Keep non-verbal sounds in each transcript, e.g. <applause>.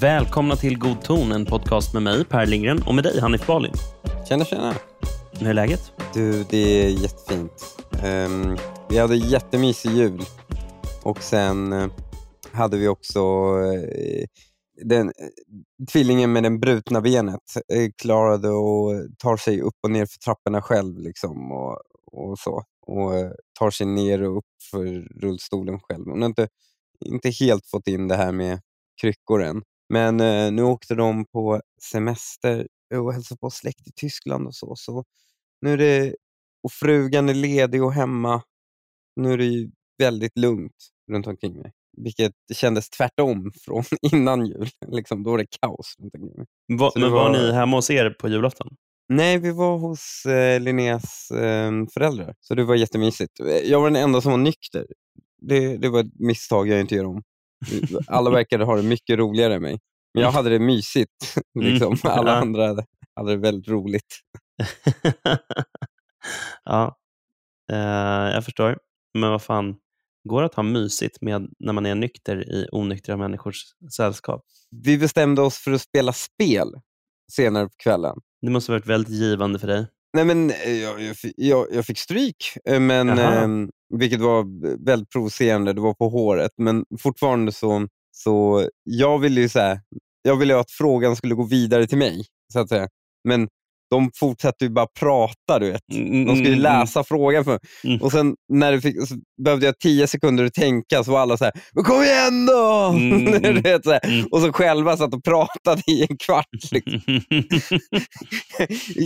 Välkomna till God ton, en podcast med mig, Per Lindgren, och med dig, Hanif Bali. Tjena, tjena. Hur är läget? Du, det är jättefint. Um, vi hade jättemysig jul och sen uh, hade vi också uh, den, eh, tvillingen med det brutna benet eh, klarade och tar sig upp och ner för trapporna själv liksom, och, och så. Och eh, tar sig ner och upp för rullstolen själv. Hon har inte, inte helt fått in det här med kryckor än. Men nu åkte de på semester och hälsade på släkt i Tyskland och så. så nu är det, och frugan är ledig och hemma. Nu är det väldigt lugnt runt omkring mig. Vilket kändes tvärtom från <laughs> innan jul. Liksom, då var det kaos. Va, men var... var ni hemma hos er på julafton? Nej, vi var hos eh, Linneas eh, föräldrar. Så det var jättemysigt. Jag var den enda som var nykter. Det, det var ett misstag jag inte gör om. Alla verkade ha det mycket roligare än mig. Men jag hade det mysigt. <laughs> Liksom. Mm. <laughs> Alla andra hade, hade det väldigt roligt. ja, eh, jag förstår. Men vad fan, går att ha mysigt med när man är nykter i onyktra människors sällskap? Vi bestämde oss för att spela spel senare på kvällen. Det måste ha varit väldigt givande för dig. Nej, men eh, jag, jag, jag, jag fick stryk, eh, men, eh, vilket var väldigt provocerande. Det var på håret, men fortfarande så, så jag ville ju så här, jag ville att frågan skulle gå vidare till mig. så att säga. Men de fortsatte ju bara prata. Du vet. De skulle mm, mm, läsa mm. frågan. För. Mm. Och sen när det fick, behövde jag tio sekunder att tänka så var alla så här, men kom igen då! Mm. <laughs> vet, så mm. Och så själva satt och pratade i en kvart. Liksom. <laughs>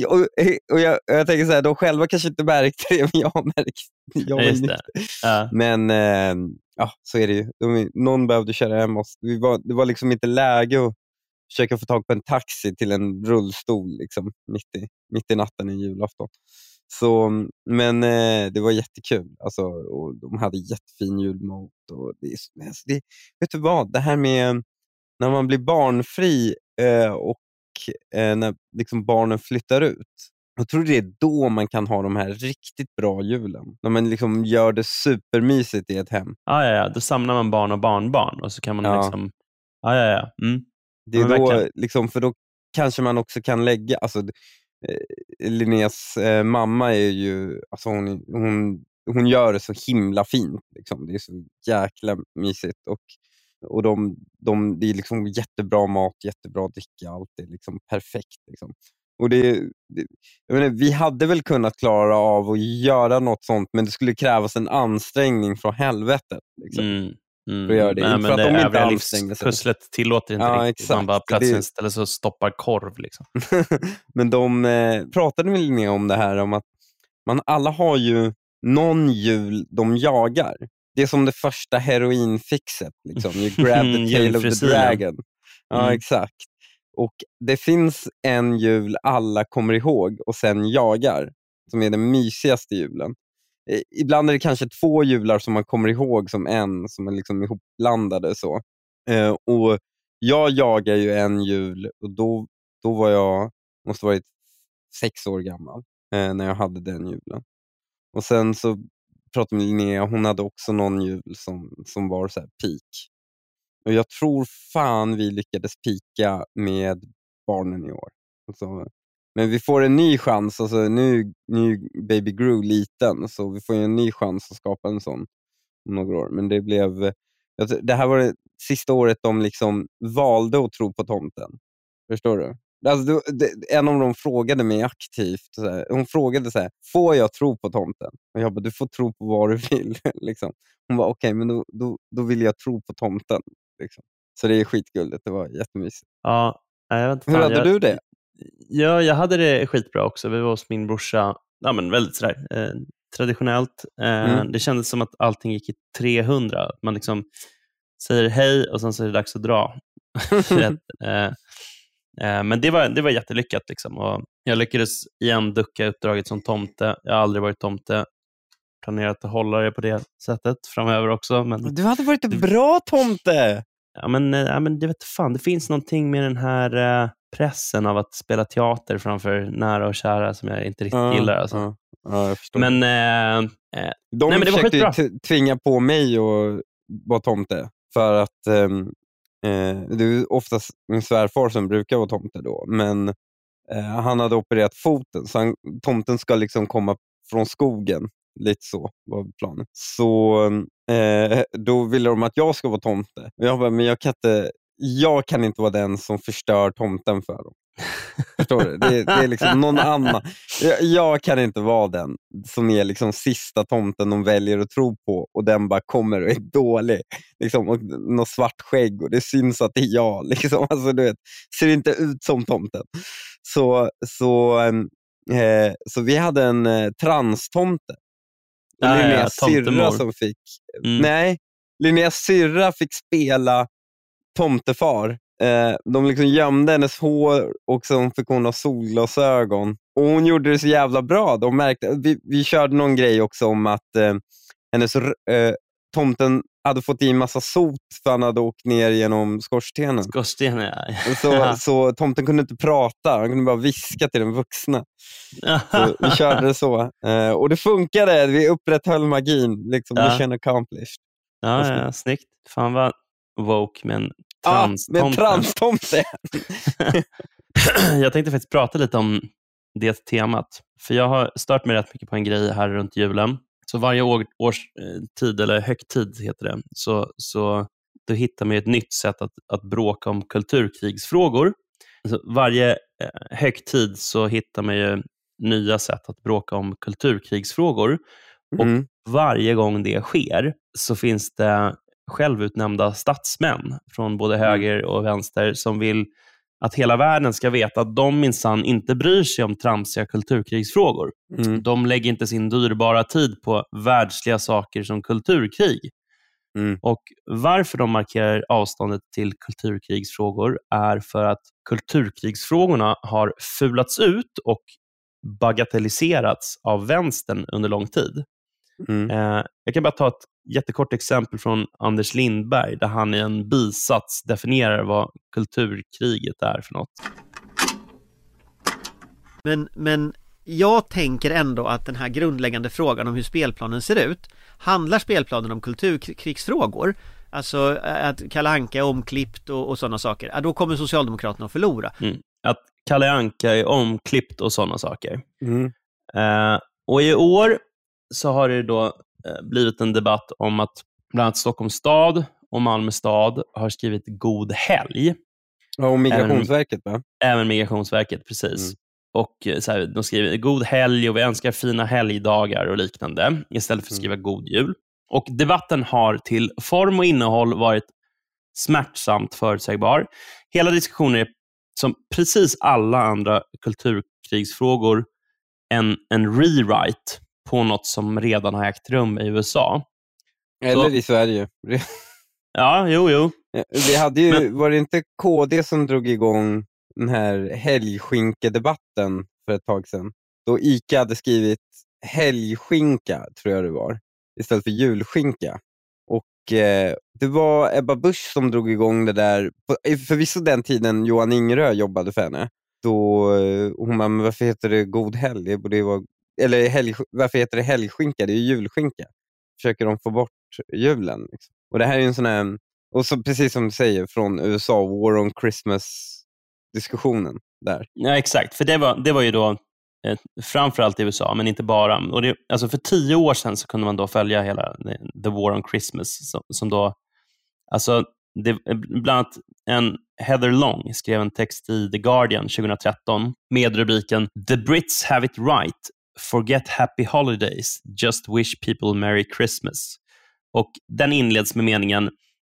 och, och jag, jag tänker så här, de själva kanske inte märkte det, men jag märkte jag det. Ja. Men äh, ja, så är det ju. De, någon behövde köra hem oss. Var, det var liksom inte läge att försöka få tag på en taxi till en rullstol liksom, mitt, i, mitt i natten i julafton. Så, men eh, det var jättekul. Alltså, och de hade jättefin julmat. Och det, alltså, det, vet du vad? Det här med när man blir barnfri eh, och eh, när liksom barnen flyttar ut. Jag tror det är då man kan ha de här riktigt bra julen. När man liksom gör det supermysigt i ett hem. Ja, ja, ja. Då samlar man barn och barnbarn och så kan man ja. liksom... Ja, ja, ja. Mm. Det är då, liksom, för då kanske man också kan lägga... Alltså, eh, Linneas eh, mamma är ju... Alltså hon, hon, hon gör det så himla fint. Liksom. Det är så jäkla mysigt. Och, och de, de, det är liksom jättebra mat, jättebra dricka. Allt är liksom perfekt. Liksom. Och det, det, menar, vi hade väl kunnat klara av att göra något sånt, men det skulle krävas en ansträngning från helvetet. Liksom. Mm. Mm. För att göra det. Nej, men det övriga livspusslet tillåter inte ja, riktigt. Exakt. Man bara plötsligt det... ställer sig och stoppar korv. Liksom. <laughs> men de eh, pratade med Linnea om det här om att man alla har ju någon jul de jagar. Det är som det första heroinfixet. Liksom. You <laughs> grab the tail of the dragon. Ja, mm. exakt. Och Det finns en jul alla kommer ihåg och sen jagar, som är den mysigaste julen. Eh, ibland är det kanske två jular som man kommer ihåg som en, som är liksom ihopblandade. Så. Eh, och jag jagar ju en jul och då, då var jag, måste varit sex år gammal eh, när jag hade den julen. Och Sen så pratade med Linnea, hon hade också någon jul som, som var så peak. Och Jag tror fan vi lyckades pika med barnen i år. Alltså, men vi får en ny chans. Alltså, nu, nu Baby Gru liten, så vi får en ny chans att skapa en sån om några år. Men det blev... Det här var det sista året de liksom valde att tro på tomten. Förstår du? Alltså, en av dem frågade mig aktivt. Så här, hon frågade så här, får jag tro på tomten? Och jag bara, du får tro på vad du vill. <laughs> liksom. Hon var okej, okay, men då, då, då vill jag tro på tomten. Liksom. Så det är skitgulligt. Det var jättemysigt. Ja, jag vet Hur hade jag, du det? Ja, jag hade det skitbra också. Vi var hos min brorsa, ja, men väldigt sådär, eh, traditionellt. Eh, mm. Det kändes som att allting gick i 300. Man liksom säger hej och sen så är det dags att dra. <laughs> eh, eh, men det var, det var jättelyckat. Liksom. Och jag lyckades igen ducka uppdraget som tomte. Jag har aldrig varit tomte. Planerat att hålla det på det sättet framöver också. Men... Du hade varit en bra tomte! Ja, men, eh, ja, men det vet fan, det finns någonting med den här eh, pressen av att spela teater framför nära och kära som jag inte riktigt Ja, gillar. Alltså. ja, ja. Men, eh, eh, De nej, men det var försökte skitbra. t- tvinga på mig att vara tomte. För att ehm, eh, det är oftast min svärfar som brukar vara tomte då. Men eh, han hade opererat foten så han, tomten ska liksom komma från skogen. Lite så var planen. Så eh, då ville de att jag ska vara tomte. Jag bara, men jag kan inte, jag kan inte vara den som förstör tomten för dem. Förstår du? Det, det är liksom någon annan. Jag, jag kan inte vara den som är liksom sista tomten de väljer att tro på och den bara kommer och är dålig. Liksom, och något svart skägg och det syns att det är jag. <laughs> Liksom. Alltså, du vet, ser inte ut som tomten. Så, så, ehm, eh, så vi hade en eh, transtomte. Ja, Linneas ja, syrra som fick Mm. Nej, Linneas syrra fick spela tomtefar. Eh, de liksom gömde hennes hår och så fick hon ha solglasögon. Och Hon gjorde det så jävla bra. De märkte, vi, vi körde någon grej också om att eh, hennes, eh, tomten hade fått i massa sot för han hade åkt ner genom skorstenen. Skorstenen, ja. Så, <laughs> så tomten kunde inte prata, han kunde bara viska till den vuxna. Så vi <laughs> körde det så. Eh, och det funkade, vi upprätthöll magin. Liksom, Ja. Mission accomplished. Ja, ja, snyggt. Fan vad woke med en Ah, transtomte. med transtomte. <laughs> jag tänkte faktiskt prata lite om det temat. För jag har stört mig rätt mycket på en grej här runt julen. Så varje år, års eh, tid, eller högtid heter det, så, så då hittar man ett nytt sätt att, att bråka om kulturkrigsfrågor. Alltså varje eh, högtid så hittar man ju nya sätt att bråka om kulturkrigsfrågor. Och Mm. varje gång det sker så finns det självutnämnda statsmän från både höger och vänster som vill att hela världen ska veta att de minsann inte bryr sig om tramsiga kulturkrigsfrågor. Mm. De lägger inte sin dyrbara tid på världsliga saker som kulturkrig. Mm. Och Varför de markerar avståndet till kulturkrigsfrågor är för att kulturkrigsfrågorna har fulats ut och bagatelliserats av vänstern under lång tid. Mm. Eh, jag kan bara ta ett jättekort exempel från Anders Lindberg, där han i en bisats definierar vad kulturkriget är för något. Men, men jag tänker ändå att den här grundläggande frågan om hur spelplanen ser ut Handlar spelplanen om kulturkrigsfrågor Alltså att Kalle Anka är omklippt och, och sådana saker ja, Då kommer Socialdemokraterna att förlora Mm. Att Kalle Anka är omklippt och sådana saker. Mm. Eh, och I år så har det då eh, blivit en debatt om att bland annat Stockholms stad och Malmö stad har skrivit God helg. Ja, och Migrationsverket va? Även Migrationsverket, precis. Mm. Och eh, så här, De skriver god helg och vi önskar fina helgdagar och liknande istället för att Mm. skriva god jul. Och Debatten har till form och innehåll varit smärtsamt förutsägbar. Hela diskussionen är, som precis alla andra kulturkrigsfrågor, en, en rewrite på något som redan har ägt rum i USA. Eller i Sverige. <laughs> Ja, jo, jo. Vi hade ju, Men- var det inte KD som drog igång den här helgskinkedebatten för ett tag sedan? Då ICA hade skrivit helgskinka, tror jag det var, istället för julskinka. Och eh, Det var Ebba Busch som drog igång det där, förvisso den tiden Johan Ingerö jobbade för henne. Då, eh, hon bara, men varför heter det god helg? Det borde ju vara, eller helg, varför heter det helgskinka? Det är ju julskinka. Försöker de få bort julen? Liksom. Och det här är ju en sån här, och så precis som du säger, från USA, War on Christmas-diskussionen där. Ja, exakt. För det var, det var ju då eh, framförallt i USA, men inte bara. Och det, alltså för tio år sedan så kunde man då följa hela eh, The War on Christmas. Som, som då, alltså, det, eh, bland annat en Heather Long skrev en text i The Guardian 2013 med rubriken “The Brits have it right. Forget happy holidays. Just wish people merry Christmas”. Och Den inleds med meningen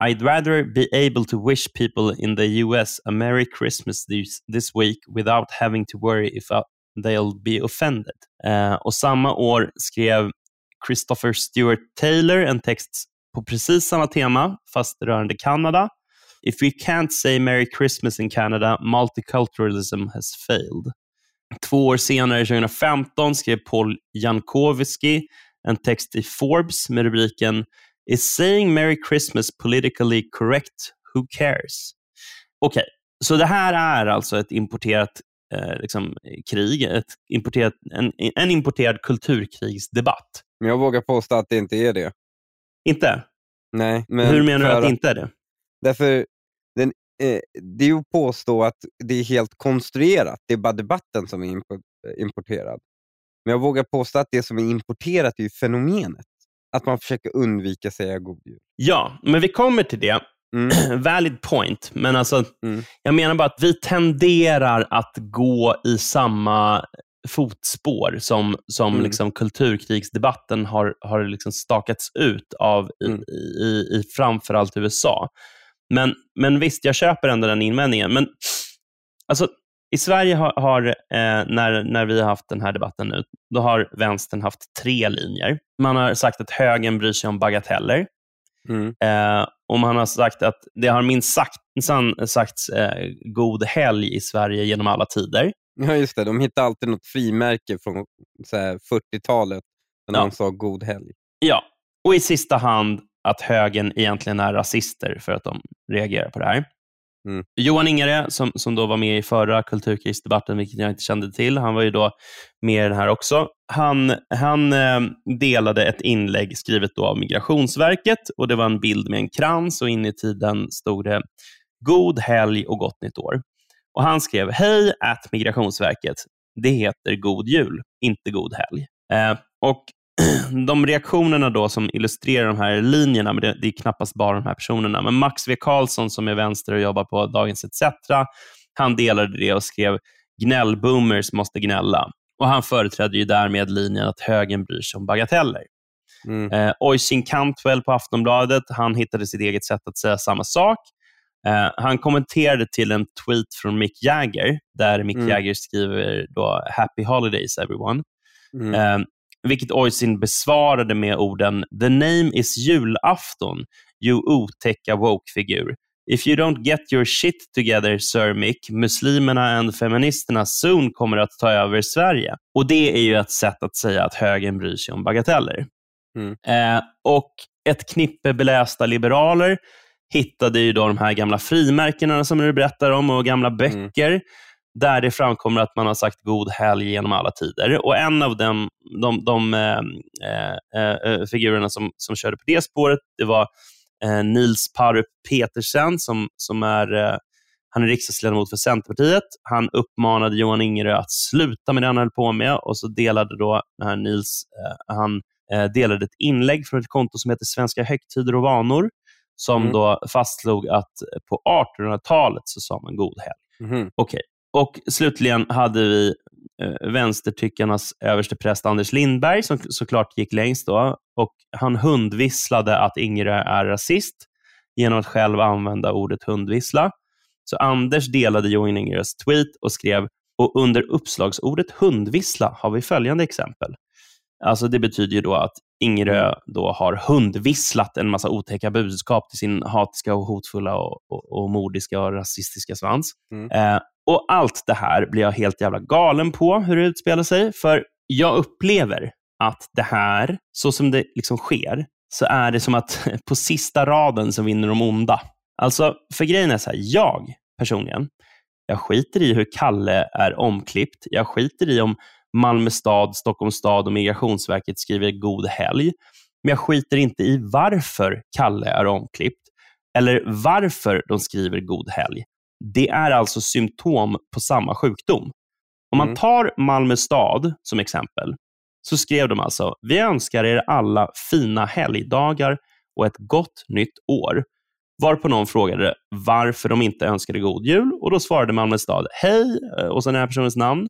I'd rather be able to wish people in the US a Merry Christmas this, this week without having to worry if uh, they'll be offended. Uh, och samma år skrev Christopher Stewart Taylor en text på precis samma tema, fast rörande Kanada. If we can't say Merry Christmas in Canada, multiculturalism has failed. Två år senare, 2015, skrev Paul Jankowski en text i Forbes med rubriken Is saying Merry Christmas politically correct? Who cares? Okej, så det här är alltså ett importerat eh, liksom, krig, ett importerat, en, en importerad kulturkrigsdebatt. Men jag vågar påstå att det inte är det. Inte? Nej. Men Hur menar du att det inte är det? Därför, den, det är ju att påstå att det är helt konstruerat. Det är bara debatten som är impo- importerad. Men jag vågar påstå att det som är importerat är fenomenet. Att man försöker undvika säga god jul. Ja, men vi kommer till det. Mm. <clears throat> Valid point, men alltså, Mm. jag menar bara att vi tenderar att gå i samma fotspår som, som Mm. liksom kulturkrigsdebatten har, har liksom stakats ut av i, Mm. i, i framförallt USA. Men, men visst, jag köper ändå den invändningen. Men alltså, i Sverige har, har eh, när, när vi har haft den här debatten nu, då har vänstern haft tre linjer. Man har sagt att högern bryr sig om bagateller. Mm. Eh, och man har sagt att det har minst sagt, sagts eh, god helg i Sverige genom alla tider. Ja, just det. De hittar alltid något frimärke från så här, 40-talet när Ja. någon sa god helg. Ja, och i sista hand att högern egentligen är rasister för att de reagerar på det här. Mm. Johan Ingare, som, som då var med i förra kulturkrisdebatten, vilket jag inte kände till, han var ju då med i den här också. Han, han eh, delade ett inlägg skrivet då av Migrationsverket och det var en bild med en krans och inuti den stod det God helg och gott nytt år. Och Han skrev Hej at Migrationsverket. Det heter God jul, inte God helg. Eh, och <clears throat> de reaktionerna då som illustrerar de här linjerna, men det, det är knappast bara de här personerna, men Max V. Karlsson som är vänster och jobbar på Dagens ETC, han delade det och skrev gnällboomers måste gnälla. Och Han företrädde ju därmed linjen att högern bryr sig om bagateller. Mm. Eh, Oisin Cantwell på Aftonbladet, han hittade sitt eget sätt att säga samma sak. Eh, han kommenterade till en tweet från Mick Jagger, där Mick Mm. Jagger skriver då “Happy holidays everyone”. Mm. Eh, vilket Oisin besvarade med orden “The name is julafton, you otäcka woke-figur. If you don't get your shit together, Sir Mick, muslimerna and feministerna soon kommer att ta över Sverige.” Och Det är ju ett sätt att säga att högern bryr sig om bagateller. Mm. Eh, och ett knippe belästa liberaler hittade ju då de här gamla frimärkena som du berättar om och gamla böcker där det framkommer att man har sagt god helg genom alla tider. Och En av dem, de, de eh, eh, eh, figurerna som, som körde på det spåret det var eh, Nils Parup Petersen som, som är eh, han är riksdagsledamot för Centerpartiet. Han uppmanade Johan Ingerö att sluta med det han höll på med och så delade då här Nils eh, han delade ett inlägg från ett konto som heter Svenska högtider och vanor som Mm. då fastslog att på 1800-talet så sa man god helg. Mhm. Okej. Och slutligen hade vi eh, vänstertyckarnas överste präst Anders Lindberg som såklart gick längst då. Och han hundvisslade att Ingerö är rasist genom att själv använda ordet hundvissla. Så Anders delade Johan Ingerös tweet och skrev och under uppslagsordet hundvissla har vi följande exempel. Alltså Det betyder ju då att Ingerö då har hundvisslat en massa otäcka budskap till sin hatiska, och hotfulla, och, och, och mordiska och rasistiska svans. Mm. Eh, och Allt det här blir jag helt jävla galen på hur det utspelar sig. För jag upplever att det här, så som det liksom sker, så är det som att <laughs> på sista raden så vinner de onda. Alltså, för grejen är så här, jag personligen, jag skiter i hur Kalle är omklippt. Jag skiter i om Malmö stad, Stockholms stad och Migrationsverket skriver god helg. Men jag skiter inte i varför Kalle är omklippt eller varför de skriver god helg. Det är alltså symptom på samma sjukdom. Om man Mm. tar Malmö stad som exempel, så skrev de alltså Vi önskar er alla fina helgdagar och ett gott nytt år. Varpå någon frågade varför de inte önskade god jul och då svarade Malmö stad Hej och sen den här personens namn.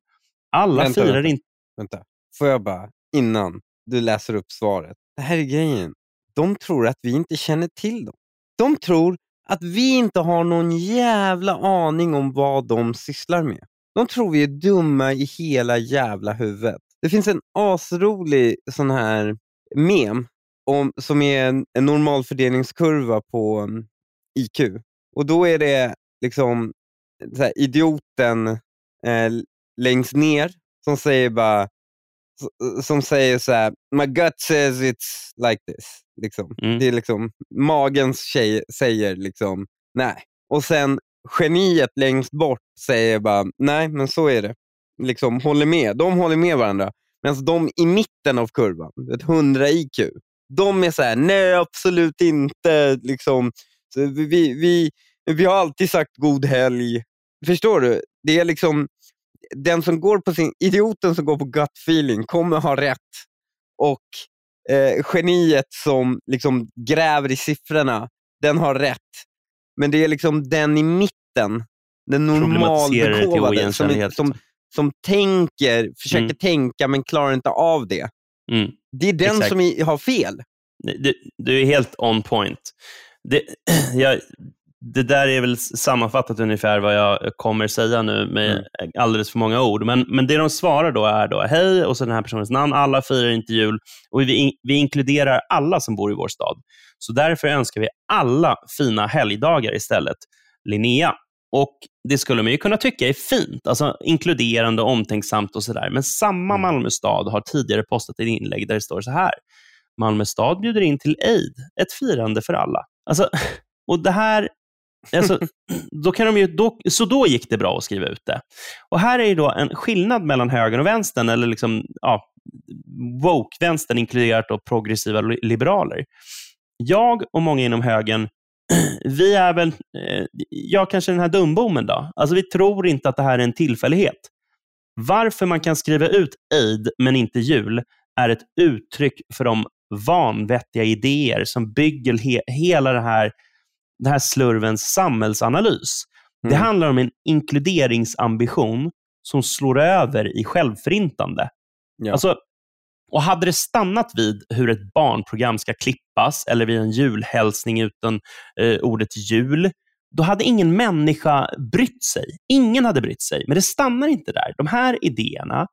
Alla Vänta, firar inte... Vänta, får jag bara, innan du läser upp svaret. Det här är grejen. De tror att vi inte känner till dem. De tror att vi inte har någon jävla aning om vad de sysslar med. De tror vi är dumma i hela jävla huvudet. Det finns en asrolig sån här mem om, som är en, en normalfördelningskurva på mm, um, IQ. Och då är det liksom eh, så här, idioten eh, längst ner som säger bara som säger så här, my gut says it's like this. Liksom. Mm. Det är liksom, magens tjej säger liksom, nej. Och sen geniet längst bort säger bara, nej men så är det. Liksom håller med. De håller med varandra. Medan de i mitten av kurvan, ett 100 IQ, de är så här, nej absolut inte. Liksom, vi, vi, vi har alltid sagt god helg. Förstår du? Det är liksom, den som går på sin, idioten som går på gut feeling kommer ha rätt. Och eh, geniet som liksom gräver i siffrorna, den har rätt. Men det är liksom den i mitten, den normalbegåvade, som, som, som tänker, försöker mm. tänka men klarar inte av det. Mm. Det är den Exakt. som har fel. Du, du, är helt on point. Det, <clears throat> jag, det där är väl sammanfattat ungefär vad jag kommer säga nu med mm. alldeles för många ord. Men, men det de svarar då är då hej och så den här personens namn. Alla firar inte jul och vi, vi inkluderar alla som bor i vår stad. Så därför önskar vi alla fina helgdagar istället. Linnea. Och Det skulle man ju kunna tycka är fint, alltså inkluderande, omtänksamt och sådär. Men samma mm. Malmö stad har tidigare postat ett inlägg där det står så här. Malmö stad bjuder in till Eid, ett firande för alla. Alltså, <laughs> och det här Alltså, då kan de ju, då, så då gick det bra att skriva ut det. Och Här är då en skillnad mellan högern och vänstern, eller liksom, ja, woke-vänstern inkluderat då progressiva liberaler. Jag och många inom högern, <clears throat> vi är väl, eh, ja kanske den här dumbomen då. Alltså vi tror inte att det här är en tillfällighet. Varför man kan skriva ut aid, men inte jul är ett uttryck för de vanvettiga idéer som bygger he hela det här den här slurvens samhällsanalys. Mm. Det handlar om en inkluderingsambition som slår över i självförintande. Ja. Alltså, och hade det stannat vid hur ett barnprogram ska klippas eller vid en julhälsning utan eh, ordet jul, då hade ingen människa brytt sig. Ingen hade brytt sig. Men det stannar inte där. De här idéerna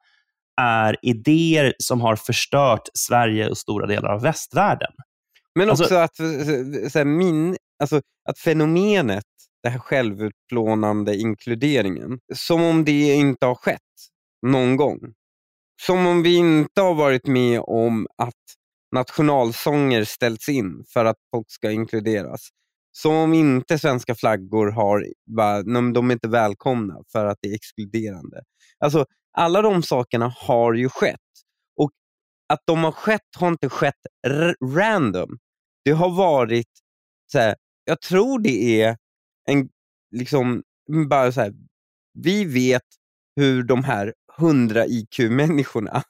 är idéer som har förstört Sverige och stora delar av västvärlden. Men också alltså, att så här, min, alltså, att fenomenet, den här självutplånande inkluderingen, som om det inte har skett någon gång. Som om vi inte har varit med om att nationalsånger ställts in för att folk ska inkluderas. Som om inte svenska flaggor har, bara, de är inte välkomna för att det är exkluderande. Alltså, alla de sakerna har ju skett. Och att de har skett har inte skett random. Det har varit så här, jag tror det är en, liksom, bara så här, vi vet hur de här 100 IQ-människorna,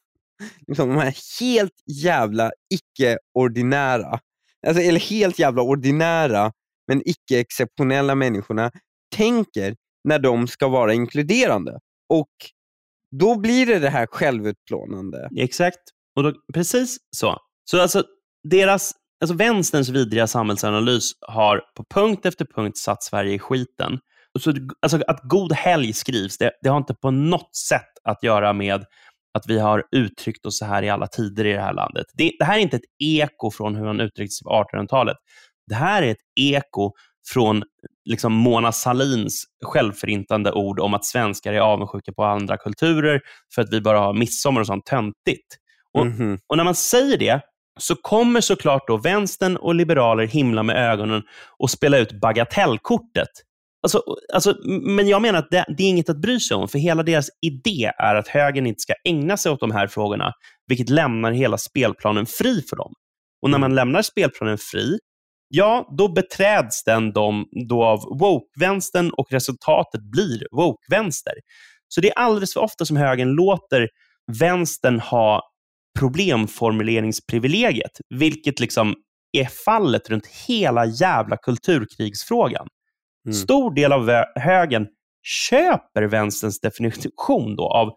liksom de här helt jävla icke-ordinära, alltså, eller helt jävla ordinära men icke-exceptionella människorna tänker när de ska vara inkluderande. Och då blir det det här självutplånande. Exakt, och då, precis så. Så alltså, deras alltså vänsterns vidriga samhällsanalys har på punkt efter punkt satt Sverige i skiten. Så, alltså att god helg skrivs, det, det har inte på något sätt att göra med att vi har uttryckt oss så här i alla tider i det här landet. Det, det här är inte ett eko från hur man uttryckte sig på 1800-talet. Det här är ett eko från liksom Mona Salins självförintande ord om att svenskar är avundsjuka på andra kulturer för att vi bara har midsommar och sånt töntigt. Och, mm -hmm. och när man säger det, så kommer såklart då vänstern och liberaler himla med ögonen och spela ut bagatellkortet. Alltså, alltså, men jag menar att det, det, är inget att bry sig om, för hela deras idé är att högern inte ska ägna sig åt de här frågorna, vilket lämnar hela spelplanen fri för dem. Och när man lämnar spelplanen fri, ja, då beträds den de, då av woke-vänstern och resultatet blir woke-vänster. Så det är alldeles för ofta som högern låter vänstern ha problemformuleringsprivilegiet, vilket liksom är fallet runt hela jävla kulturkrigsfrågan. Mm. Stor del av högern köper vänsterns definition då av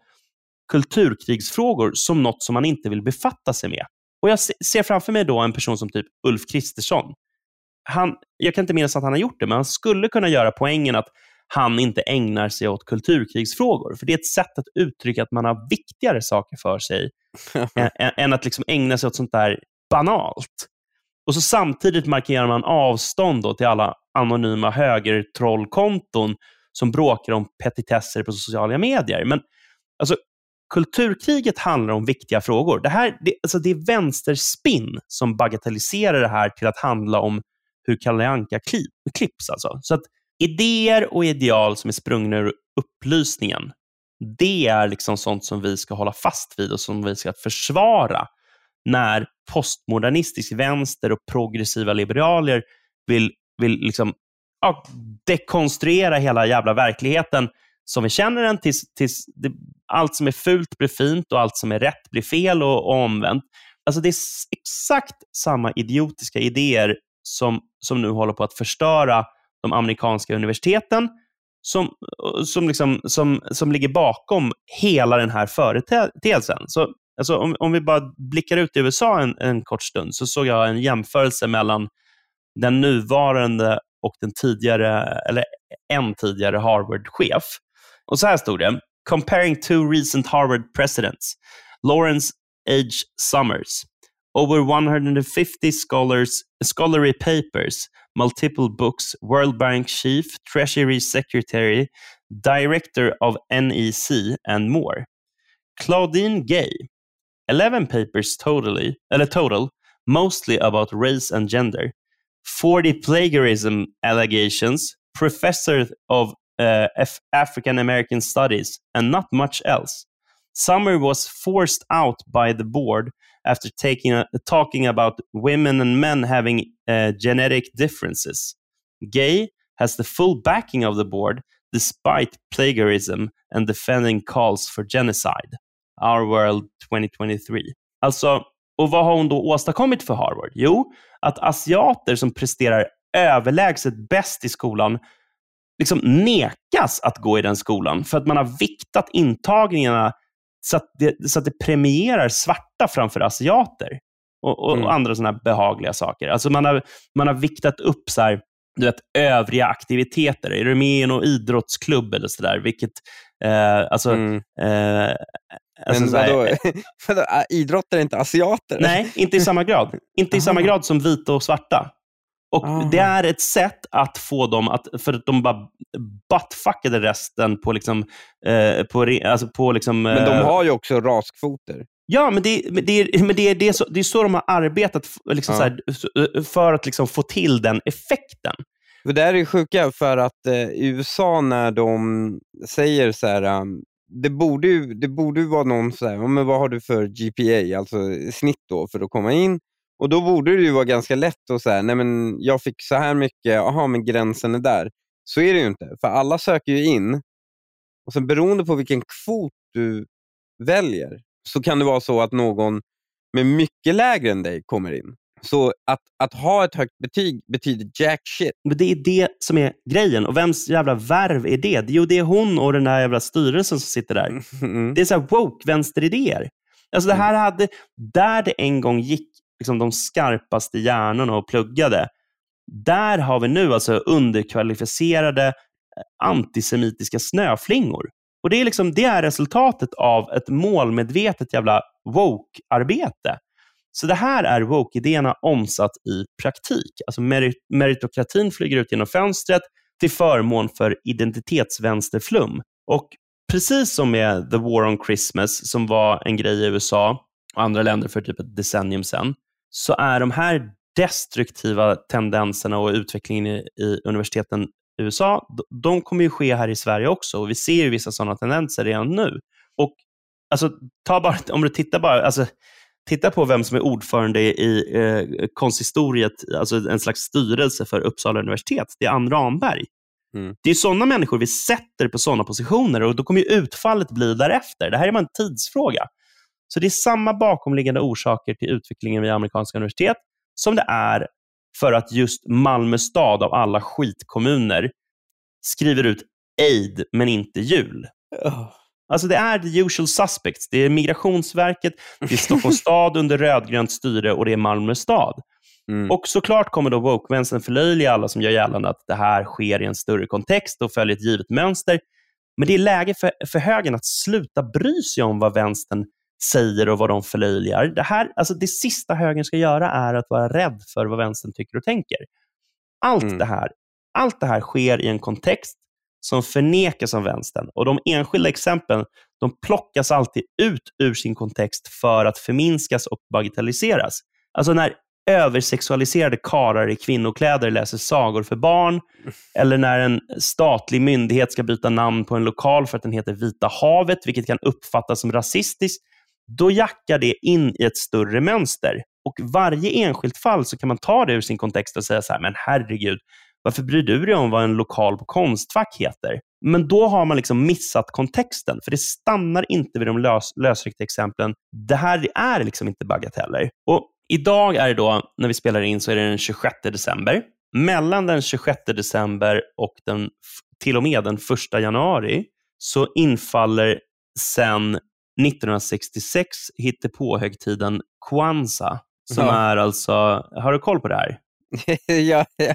kulturkrigsfrågor som något som man inte vill befatta sig med. Och Jag ser framför mig då en person som typ Ulf Kristersson. Han, jag kan inte minnas att han har gjort det, men han skulle kunna göra poängen att han inte ägnar sig åt kulturkrigsfrågor. För det är ett sätt att uttrycka att man har viktigare saker för sig <laughs> än, än, att liksom ägna sig åt sånt där banalt. Och så Samtidigt markerar man avstånd till alla anonyma högertrollkonton som bråkar om petitesser på sociala medier. Men alltså, kulturkriget handlar om viktiga frågor. Det, här, det, alltså, det är vänsterspinn som bagatelliserar det här till att handla om hur Kalle Anka klipps. Alltså. Så att idéer och ideal som är sprungna ur upplysningen, det är liksom sånt som vi ska hålla fast vid och som vi ska försvara när postmodernistisk vänster och progressiva liberaler vill, vill liksom, ja, dekonstruera hela jävla verkligheten som vi känner den tills, tills det, allt som är fult blir fint och allt som är rätt blir fel och, och omvänt. Alltså det är exakt samma idiotiska idéer som, som nu håller på att förstöra de amerikanska universiteten som, som, liksom, som, som ligger bakom hela den här företeelsen. Så, alltså, om, om vi bara blickar ut i USA en, en kort stund, så såg jag en jämförelse mellan den nuvarande och den tidigare, eller en tidigare Harvard-chef. Och så här stod det. Comparing two recent Harvard presidents. Lawrence H. Summers. Over 150 scholars, scholarly papers, multiple books, World Bank chief, Treasury secretary, director of NEC, and more. Claudine Gay. 11 papers totally, eller total, mostly about race and gender. 40 plagiarism allegations, professor of uh, African American Studies, and not much else. Summer was forced out by the board after taking a, talking about women and men having uh, genetic differences. Gay has the full backing of the board despite plagiarism and defending calls for genocide. Our World 2023. Alltså, och vad har hon då åstadkommit för Harvard? Jo, att asiater som presterar överlägset bäst i skolan liksom nekas att gå i den skolan för att man har viktat intagningarna så att det, så att det premierar svarta framför asiater och, och mm. andra sådana behagliga saker. Alltså man har, man har viktat upp så här, du vet, övriga aktiviteter. Är du med i någon idrottsklubb eller sådär? Vilket, eh, alltså, mm. eh, alltså Men vadå, <laughs> vadå, idrottare är inte asiater? Nej, inte i samma grad. Inte i samma grad som vita och svarta. Och ah. Det är ett sätt att få dem att, för att de bara buttfuckade resten på liksom, eh, på, alltså på liksom, Men de eh, har ju också raskvoter. Ja, men det, men det, är, men det, är, det, är så, det är så de har arbetat liksom, ja. här, eh, för att liksom, få till den effekten. Det här är sjuka, för att eh, i USA när de säger så här, um, det borde ju det borde vara någon så här, men vad har du för GPA, alltså snitt då, för att komma in? Och då borde det ju vara ganska lätt att säga, nej men jag fick så här mycket, jaha men gränsen är där. Så är det ju inte, för alla söker ju in. Och sen beroende på vilken kvot du väljer så kan det vara så att någon med mycket lägre än dig kommer in. Så att, att ha ett högt betyg betyder jack shit. Men det är det som är grejen. Och vems jävla värv är det? Jo, det är hon och den där jävla styrelsen som sitter där. Mm. Det är så här woke vänsteridéer. Alltså det här hade, där det en gång gick liksom de skarpaste hjärnorna och pluggade. Där har vi nu alltså underkvalificerade eh, antisemitiska snöflingor. Och det är, liksom, det är resultatet av ett målmedvetet jävla woke-arbete. Så det här är woke-idéerna omsatt i praktik. Alltså merit meritokratin flyger ut genom fönstret till förmån för identitetsvänsterflum. Och precis som med The War on Christmas, som var en grej i USA och andra länder för typ ett decennium sedan, så är de här destruktiva tendenserna och utvecklingen i, i universiteten i USA, de kommer ju ske här i Sverige också. Och Vi ser ju vissa sådana tendenser redan nu. Och alltså, ta bara, <laughs> Om du tittar bara, alltså, titta på vem som är ordförande i eh, konsistoriet, alltså en slags styrelse för Uppsala universitet. Det är Ann Ramberg. Mm. Det är sådana människor vi sätter på sådana positioner och då kommer ju utfallet bli därefter. Det här är bara en tidsfråga. Så det är samma bakomliggande orsaker till utvecklingen vid amerikanska universitet som det är för att just Malmö stad av alla skitkommuner skriver ut aid men inte jul. Oh. Alltså det är the usual suspects. Det är Migrationsverket, det är Stockholms <laughs> stad under rödgrönt styre och det är Malmö stad. Mm. Och såklart kommer då woke-vänstern förlöjliga alla som gör gällande att det här sker i en större kontext och följer ett givet mönster. Men det är läge för, för högern att sluta bry sig om vad vänstern säger och vad de förlöjligar. Det, här, alltså det sista högern ska göra är att vara rädd för vad vänstern tycker och tänker. Allt, mm. det, här, allt det här sker i en kontext som förnekas av vänstern. Och De enskilda exemplen de plockas alltid ut ur sin kontext för att förminskas och bagatelliseras. Alltså när översexualiserade karar i kvinnokläder läser sagor för barn, eller när en statlig myndighet ska byta namn på en lokal för att den heter Vita havet, vilket kan uppfattas som rasistiskt, då jackar det in i ett större mönster. Och varje enskilt fall så kan man ta det ur sin kontext och säga så här, men herregud, varför bryr du dig om vad en lokal på Konstfack heter? Men då har man liksom missat kontexten, för det stannar inte vid de lös, lösryckta exemplen. Det här är liksom inte bagateller. Och idag är det då, när vi spelar in, så är det den 26 december. Mellan den 26 december och den, till och med den 1 januari så infaller sen 1966 hittepåhögtiden Kwanzaa, som ja. är alltså, har du koll på det här? <laughs> ja, ja.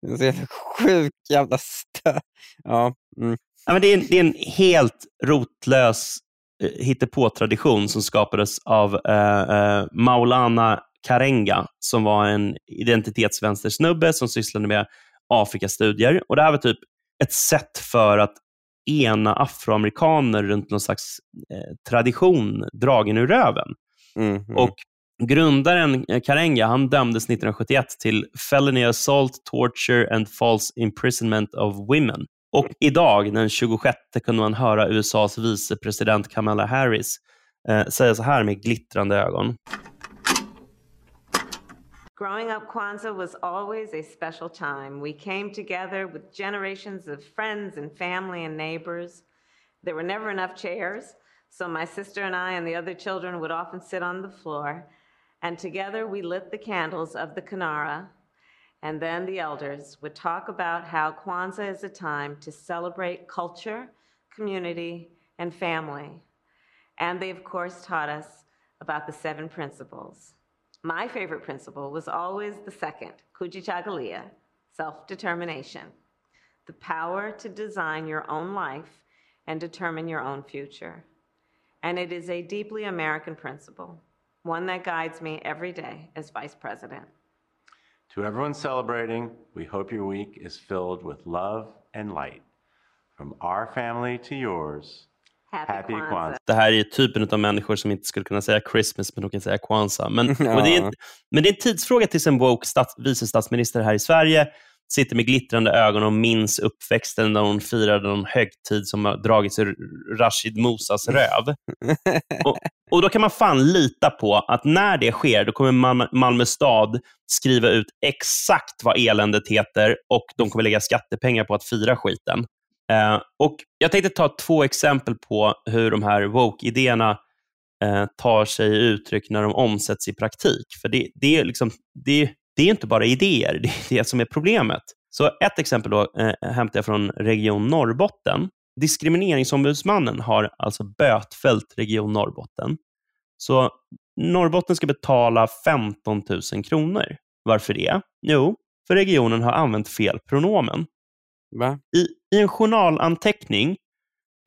Det är så jävla sjuk jävla stö. Ja. Mm. ja men det, är en, det är en helt rotlös eh, hittepå-tradition som skapades av eh, eh, Maulana Karenga, som var en identitetsvänstersnubbe som sysslade med Afrikastudier. Och det här var typ ett sätt för att ena afroamerikaner runt någon slags eh, tradition dragen ur röven. Mm, mm. Och Grundaren eh, Karenga han dömdes 1971 till felony assault, torture and false imprisonment of women. Och idag, den 26, kunde man höra USAs vicepresident Kamala Harris eh, säga så här med glittrande ögon. Growing up, Kwanzaa was always a special time. We came together with generations of friends and family and neighbors. There were never enough chairs, so my sister and I and the other children would often sit on the floor. And together we lit the candles of the Kanara, and then the elders would talk about how Kwanzaa is a time to celebrate culture, community, and family. And they, of course, taught us about the seven principles. My favorite principle was always the second, Kujichagulia, self determination, the power to design your own life and determine your own future. And it is a deeply American principle one that guides me every day as Vice President. To everyone celebrating, we hope your week is filled with love and light. From our family to yours. Happy, Happy Kwanzaa. Kwanzaa. Det här är typen av människor som inte skulle kunna säga Christmas, men de kan säga Kwanzaa. Men, <laughs> ja. det, är, men det är en tidsfråga tills en woke stats, vice statsminister här i Sverige sitter med glittrande ögon och minns uppväxten när hon firade någon högtid som har dragits ur Rashid Musas röv. <laughs> och, och, Då kan man fan lita på att när det sker, då kommer Mal Malmö stad skriva ut exakt vad eländet heter och de kommer lägga skattepengar på att fira skiten. Eh, och Jag tänkte ta två exempel på hur de här woke-idéerna eh, tar sig uttryck när de omsätts i praktik. För det, det, är, liksom, det, det är inte bara idéer, <laughs> det är det som är problemet. Så ett exempel då, eh, hämtar jag från Region Norrbotten. Diskrimineringsombudsmannen har alltså bötfällt Region Norrbotten. Så Norrbotten ska betala 15 000 kronor. Varför det? Jo, för regionen har använt fel pronomen. Va? I, I en journalanteckning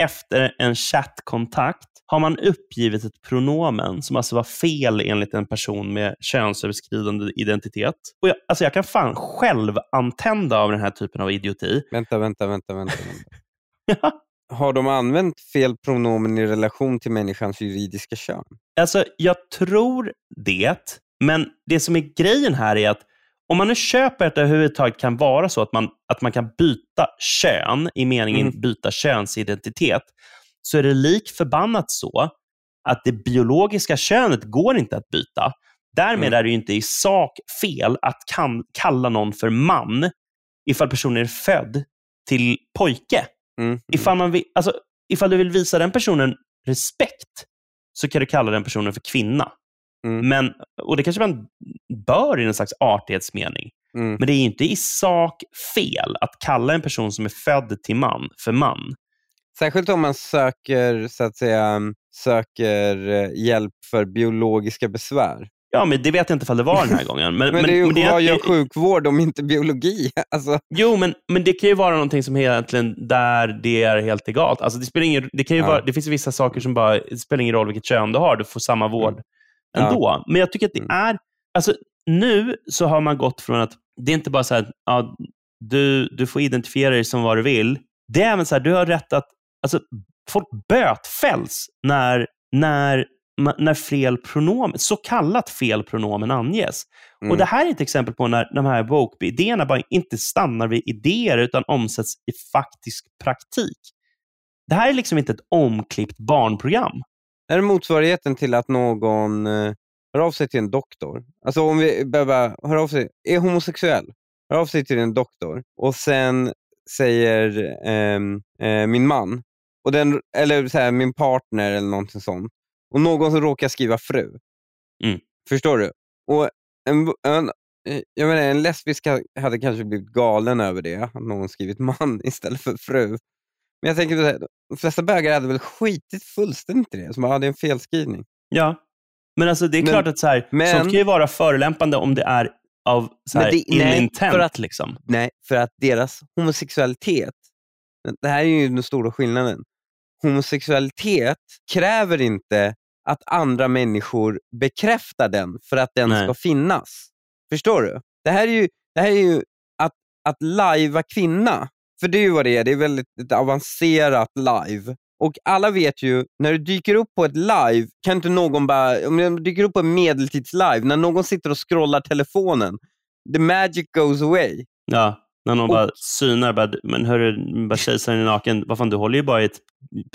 efter en chattkontakt har man uppgivit ett pronomen som alltså var fel enligt en person med könsöverskridande identitet. Och jag, alltså jag kan fan själv antända av den här typen av idioti. <laughs> Vänta, vänta, vänta. vänta, vänta. Har de använt fel pronomen i relation till människans juridiska kön? Alltså, jag tror det, men det som är grejen här är att om man nu köper att det överhuvudtaget kan vara så att man, att man kan byta kön, i meningen mm. byta könsidentitet, så är det lik förbannat så att det biologiska könet går inte att byta. Därmed mm. är det inte i sak fel att kan, kalla någon för man ifall personen är född till pojke. Mm. Ifall, man vill, alltså, ifall du vill visa den personen respekt så kan du kalla den personen för kvinna. Mm. Men, och Det kanske man bör i en slags artighetsmening. Mm. Men det är inte i sak fel att kalla en person som är född till man för man. Särskilt om man söker, så att säga, söker eh, hjälp för biologiska besvär. Ja, men det vet jag inte om det var den här <laughs> gången. Men, men, det är ju, men det, vad gör sjukvård om inte biologi? <laughs> Alltså. Jo, men, men det kan ju vara någonting som egentligen där det är helt egalt. Alltså, det, spelar ingen, det, kan ju ja. vara, det finns vissa saker som bara, det spelar ingen roll vilket kön du har, du får samma vård mm. Ändå. Ja. Men jag tycker att det mm. är, alltså nu så har man gått från att det är inte bara så här, ja, du, du får identifiera dig som vad du vill. Det är även så här, du har rätt att Alltså, folk bötfälls när, när när fel pronomen, så kallat fel pronomen anges. Mm. Och Det här är ett exempel på när de här woke-idéerna bara inte stannar vid idéer utan omsätts i faktisk praktik. Det här är liksom inte ett omklippt barnprogram. Är det motsvarigheten till att någon eh, hör av sig till en doktor? Alltså om vi behöver höra av sig, är homosexuell, hör av sig till en doktor och sen säger ehm, eh, min man, och den, eller så här, min partner eller någonting sånt, och någon som råkar skriva fru. Mm. Förstår du? Och en, en, eh, jag menar, en lesbisk ha- hade kanske blivit galen över det, att någon skrivit man <laughs> istället för fru. Men jag tänker, här, de flesta bögar hade väl skitit fullständigt i det, som hade en felskrivning. Ja. Men alltså det är Men- klart att så här, men- sånt kan ju vara förelämpande om det är av så här, det- nej, intent. för att- liksom. Nej, för att deras homosexualitet, det här är ju den stora skillnaden. Homosexualitet kräver inte att andra människor bekräftar den för att den Nej. ska finnas. Förstår du? Det här är ju, det här är ju att, att lajva kvinna, för det är ju vad det är, det är väldigt avancerat live. Och alla vet ju, när du dyker upp på ett live, kan inte någon bara, om du dyker upp på en medeltidslive, när någon sitter och scrollar telefonen, the magic goes away. Ja, när någon Och- bara synar, bara, men hörru, bara kejsaren är naken. Vad fan, du håller ju bara i ett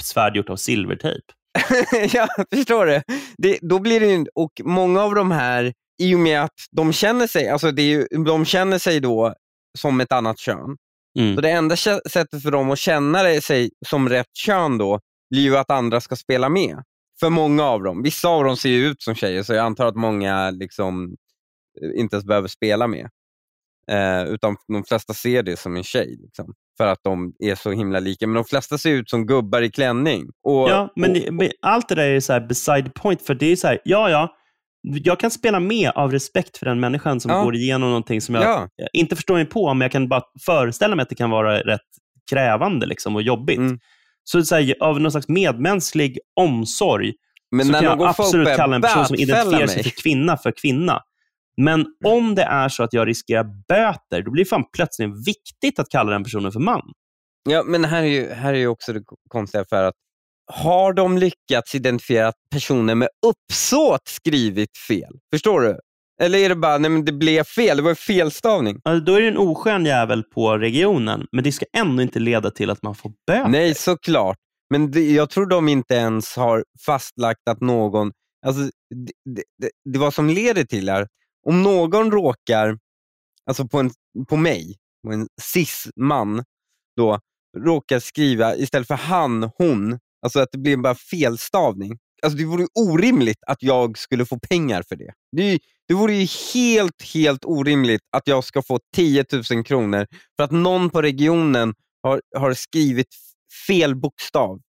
svärd gjort av silvertejp. <laughs> ja, förstår du? Det, då blir det ju, och många av de här, i och med att de känner sig, alltså det är ju, de känner sig då som ett annat kön. Mm. Så det enda sättet för dem att känna sig som rätt kön då, blir ju att andra ska spela med. För många av dem. Vissa av dem ser ju ut som tjejer, så jag antar att många liksom eh, inte ens behöver spela med. Eh, utan de flesta ser det som en tjej. Liksom, för att de är så himla lika. Men de flesta ser ut som gubbar i klänning. Och, Ja, men, och, det- men allt det där är så här beside point. För det är så här, ja, ja, jag kan spela med av respekt för den människan som Ja. går igenom någonting som jag ja, inte förstår mig på, men jag kan bara föreställa mig att det kan vara rätt krävande liksom, och jobbigt. Mm. Så, så här, av någon slags medmänsklig omsorg men så kan jag absolut kalla en person som identifierar sig för kvinna för kvinna. Men om det är så att jag riskerar böter, då blir det fan plötsligt viktigt att kalla den personen för man. Ja, men här är ju, här är ju också det konstiga för att har de lyckats identifiera att personer med uppsåt skrivit fel? Förstår du? Eller är det bara, nej men det blev fel, det var en felstavning. Alltså, då är det en oskön jävel på regionen, men det ska ändå inte leda till att man får böter. Nej, såklart. Men det, jag tror de inte ens har fastlagt att någon... Alltså, det, det, det, vad som leder till är, om någon råkar, alltså på, en, på mig, på en cis-man, då, råkar skriva istället för han, hon, alltså att det blir bara felstavning. Alltså det vore ju orimligt att jag skulle få pengar för det. Det, det vore ju helt, helt orimligt att jag ska få 10 000 kronor för att någon på regionen har, har skrivit fel bokstav.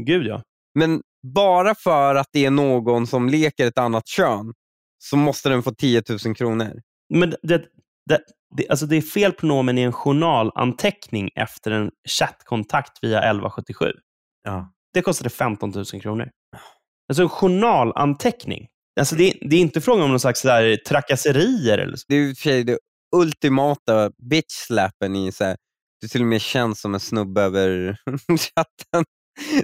Gud ja. Men bara för att det är någon som leker ett annat kön så måste den få 10 000 kronor. Men det, det, det, alltså det är fel pronomen i en journalanteckning efter en chattkontakt via 1177. Ja. Det kostade 15 000 kronor. Alltså en journalanteckning. Alltså det, det är inte frågan om någon slags här trakasserier. Eller så. Det är det ultimata bitch-slappen i så här, du till och med känns som en snubbe över <laughs> chatten.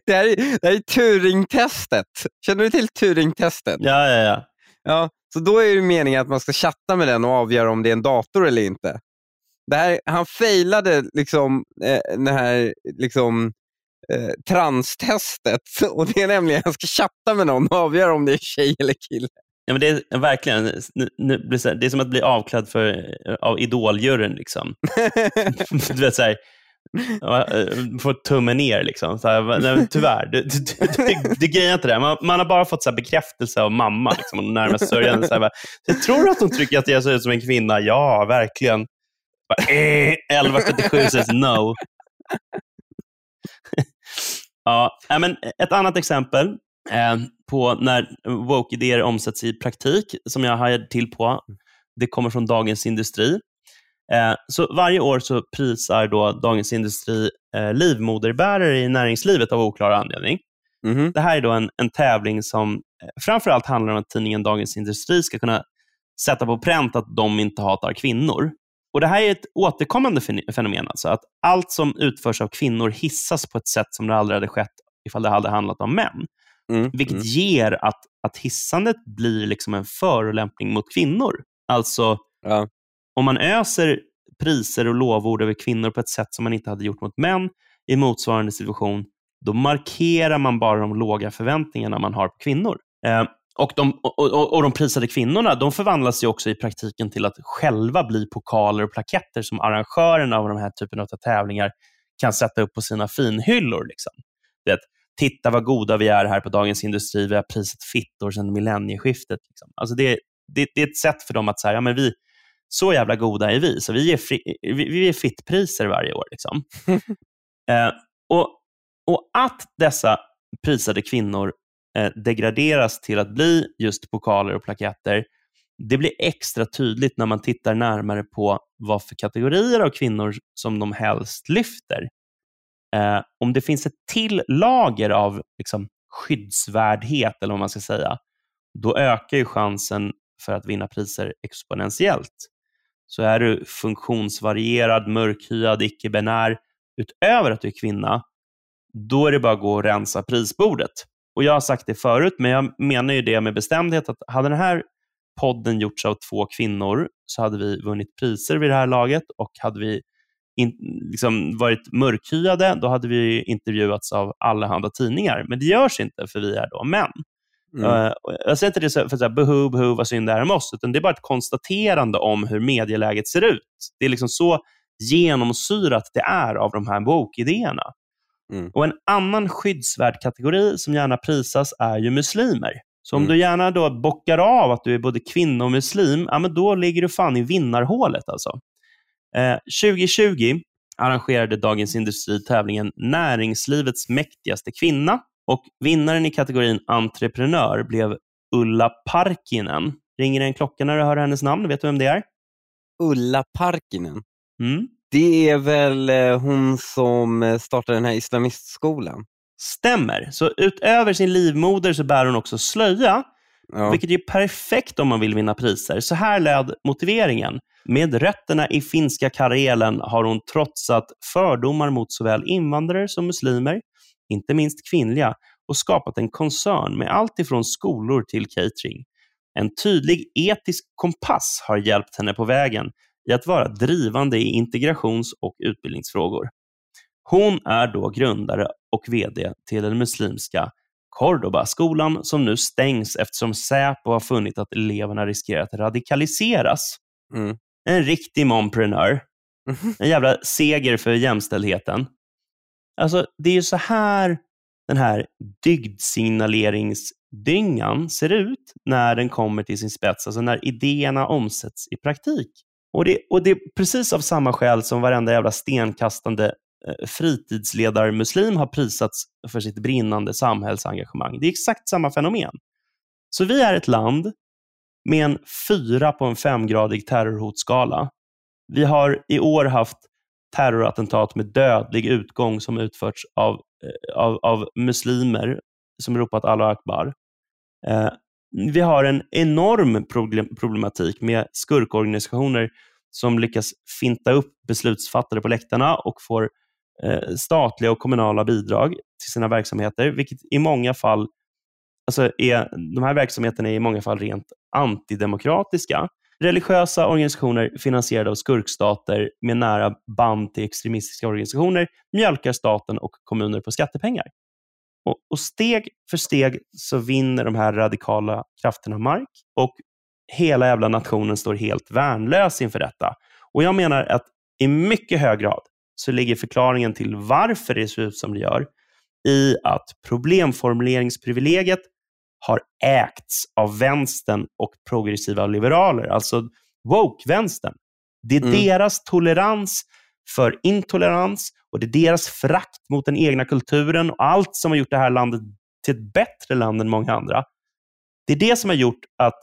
Det här är, det här är Turing-testet. Känner du till Turing-testet? Ja, ja, ja. Ja, så då är det meningen att man ska chatta med den och avgöra om det är en dator eller inte. Det här, han failade liksom, eh, det här liksom, eh, transtestet. <laughs> Och det är nämligen att jag ska chatta med någon och avgöra om det är tjej eller kille. ja men det är verkligen nu, nu det, är som att bli avklädd för, av idoljuryn. Liksom. <laughs> du vet, så här, eh, få tummen ner. Liksom. Så här, nej, tyvärr, du, du, du, du grejer inte det. Man, man har bara fått så här, bekräftelse av mamma liksom, och närmast sörjande. Så här, bara, jag tror att hon tycker att jag ser ut som en kvinna. Ja, verkligen. Bara, eh, 1177 says no ja, nej, men ett annat exempel eh, på när woke-idéer omsätts i praktik, som jag hajade till på, det kommer från Dagens Industri. Eh, så varje år så prisar då Dagens Industri eh, livmoderbärare i näringslivet av oklar anledning. Mhm. Det här är då en, en tävling som framför allt handlar om att tidningen Dagens Industri ska kunna sätta på pränt att de inte hatar kvinnor. Och Det här är ett återkommande fen- fenomen. Alltså, att allt som utförs av kvinnor hissas på ett sätt som det aldrig hade skett ifall det hade handlat om män. Mm. Vilket Mm. ger att att hissandet blir liksom en förolämpning mot kvinnor. Alltså, Ja. om man öser priser och lovord över kvinnor på ett sätt som man inte hade gjort mot män i motsvarande situation, då markerar man bara de låga förväntningarna man har på kvinnor. Eh, och, de, och, och, de prisade kvinnorna de förvandlas ju också i praktiken till att själva bli pokaler och plaketter som arrangörerna av de här typen av tävlingar kan sätta upp på sina finhyllor. Liksom. Det, titta vad goda vi är här på Dagens Industri, vi har prisat fittor sedan millennieskiftet. Liksom. Alltså det, det, det, är ett sätt för dem att säga, ja, men vi, så jävla goda är vi, så vi ger, fri, vi, vi ger fittpriser varje år. Liksom. <laughs> eh, och, och att dessa prisade kvinnor eh, degraderas till att bli just pokaler och plaketter, det blir extra tydligt när man tittar närmare på vad för kategorier av kvinnor som de helst lyfter. Eh, om det finns ett till lager av liksom, skyddsvärdhet, eller vad man ska säga, då ökar ju chansen för att vinna priser exponentiellt. Så är du funktionsvarierad, mörkhyad, icke-binär, utöver att du är kvinna, då är det bara att gå och rensa prisbordet. Och Jag har sagt det förut, men jag menar ju det med bestämdhet att hade den här podden gjorts av två kvinnor så hade vi vunnit priser vid det här laget och hade vi in, liksom varit mörkhyade, då hade vi intervjuats av allehanda tidningar. Men det görs inte, för vi är då män. Mm. Uh, jag säger inte det för att säga beho, beho, vad synd det är om oss, utan det är bara ett konstaterande om hur medieläget ser ut. Det är liksom så genomsyrat det är av de här bokidéerna. Mm. Och En annan skyddsvärd kategori som gärna prisas är ju muslimer. Så om Mm. du gärna då bockar av att du är både kvinna och muslim, ja, men då ligger du fan i vinnarhålet. Alltså. Eh, 2020 arrangerade Dagens Industri tävlingen Näringslivets mäktigaste kvinna. Och Vinnaren i kategorin entreprenör blev Ulla Parkinen. Ringer det en klocka när du hör hennes namn? Vet du vem det är? Ulla Parkinen. Mm. Det är väl eh, hon som eh, startade den här islamistskolan? Stämmer. Så utöver sin livmoder så bär hon också slöja, Ja. vilket är perfekt om man vill vinna priser. Så här löd motiveringen. Med rötterna i finska Karelen har hon trotsat fördomar mot såväl invandrare som muslimer, inte minst kvinnliga, och skapat en koncern med allt ifrån skolor till catering. En tydlig etisk kompass har hjälpt henne på vägen i att vara drivande i integrations och utbildningsfrågor. Hon är då grundare och VD till den muslimska Cordoba-skolan som nu stängs eftersom Säpo har funnit att eleverna riskerar att radikaliseras. Mm. En riktig momprenör. En jävla seger för jämställdheten. Alltså, det är ju så här den här dygdsignaleringsdyngan ser ut när den kommer till sin spets, alltså när idéerna omsätts i praktik. Och det, och det är precis av samma skäl som varenda jävla stenkastande eh, fritidsledarmuslim har prisats för sitt brinnande samhällsengagemang. Det är exakt samma fenomen. Så vi är ett land med en fyra på en femgradig terrorhotskala. Vi har i år haft terrorattentat med dödlig utgång som utförts av, eh, av, av muslimer som ropat Allah Akbar. Eh, vi har en enorm problematik med skurkorganisationer som lyckas finta upp beslutsfattare på läktarna och får eh, statliga och kommunala bidrag till sina verksamheter, vilket i många fall alltså är, de här verksamheterna är i många fall rent antidemokratiska. Religiösa organisationer finansierade av skurkstater med nära band till extremistiska organisationer mjölkar staten och kommuner på skattepengar. Och, och steg för steg så vinner de här radikala krafterna mark och hela jävla nationen står helt värnlös inför detta. Och Jag menar att i mycket hög grad så ligger förklaringen till varför det ser ut som det gör i att problemformuleringsprivilegiet har ägts av vänstern och progressiva liberaler, alltså woke-vänstern. Det är Mm. deras tolerans för intolerans och det är deras frakt mot den egna kulturen och allt som har gjort det här landet till ett bättre land än många andra. Det är det som har gjort att,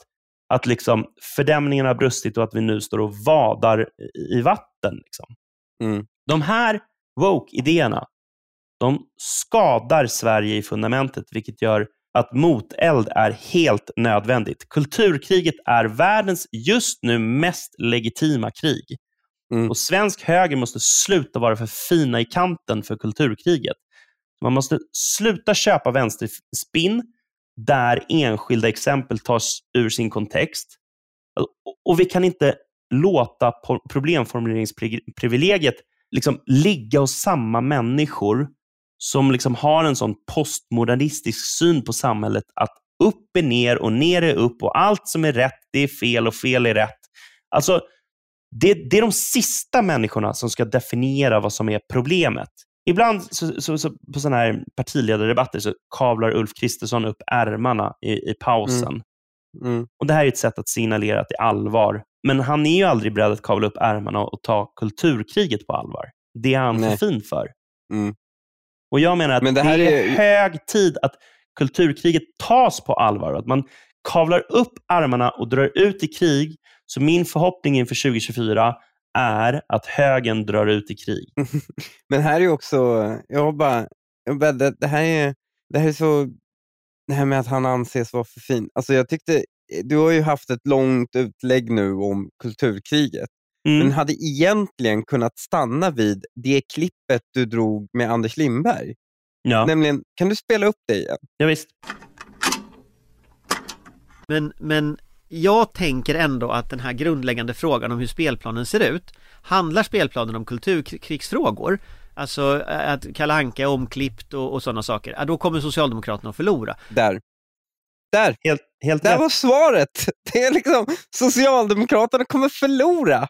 att liksom fördämningen har brustit och att vi nu står och vadar i- vatten. Liksom. Mm. De här woke-idéerna, de skadar Sverige i fundamentet, vilket gör att moteld är helt nödvändigt. Kulturkriget är världens just nu mest legitima krig. Mm. Och Svensk höger måste sluta vara för fina i kanten för kulturkriget. Man måste sluta köpa vänsterspinn där enskilda exempel tas ur sin kontext. Och vi kan inte låta problemformuleringsprivilegiet liksom ligga hos samma människor som liksom har en sån postmodernistisk syn på samhället att upp är ner och ner är upp och allt som är rätt, det är fel och fel är rätt. Alltså, det, det är de sista människorna som ska definiera vad som är problemet. Ibland så, så, så på sådana här partiledardebatter så kavlar Ulf Kristersson upp ärmarna i, i pausen. Mm. Mm. Och Det här är ett sätt att signalera att det är allvar. Men han är ju aldrig beredd att kavla upp ärmarna och ta kulturkriget på allvar. Det är han Nej. för fin för. Mm. Och Jag menar att Men det, det är, är hög tid att kulturkriget tas på allvar. Att man kavlar upp armarna och drar ut i krig. Så min förhoppning inför 2024 är att högen drar ut i krig. <laughs> Men här är också, jag bara, jag bara det, det, här är, det här är så, det här med att han anses vara för fin. Alltså jag tyckte, du har ju haft ett långt utlägg nu om kulturkriget. Mm. Men hade egentligen kunnat stanna vid det klippet du drog med Anders Lindberg. Ja. Nämligen, kan du spela upp det igen? Ja, visst. Men, men jag tänker ändå att den här grundläggande frågan om hur spelplanen ser ut Handlar spelplanen om kulturkrigsfrågor Alltså att Kalle Anka är omklippt och, och sådana saker, ja, då kommer Socialdemokraterna att förlora. Där. Där! Helt, helt Där rätt. var svaret! <laughs> Det är liksom, Socialdemokraterna kommer förlora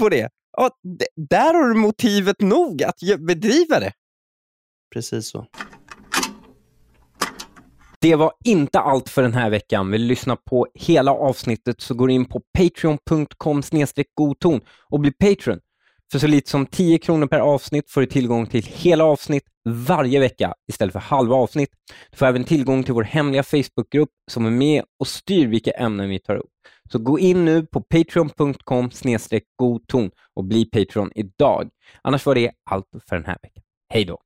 på det. Och där har du motivet nog att bedriva det. Precis så. Det var inte allt för den här veckan. Vill du lyssna på hela avsnittet så går in på patreon.com godton och bli Patreon. För så lite som 10 kronor per avsnitt får du tillgång till hela avsnitt varje vecka istället för halva avsnitt. Du får även tillgång till vår hemliga Facebookgrupp som är med och styr vilka ämnen vi tar upp. Så gå in nu på patreon.com godton och bli Patreon idag. Annars var det allt för den här veckan. Hej då!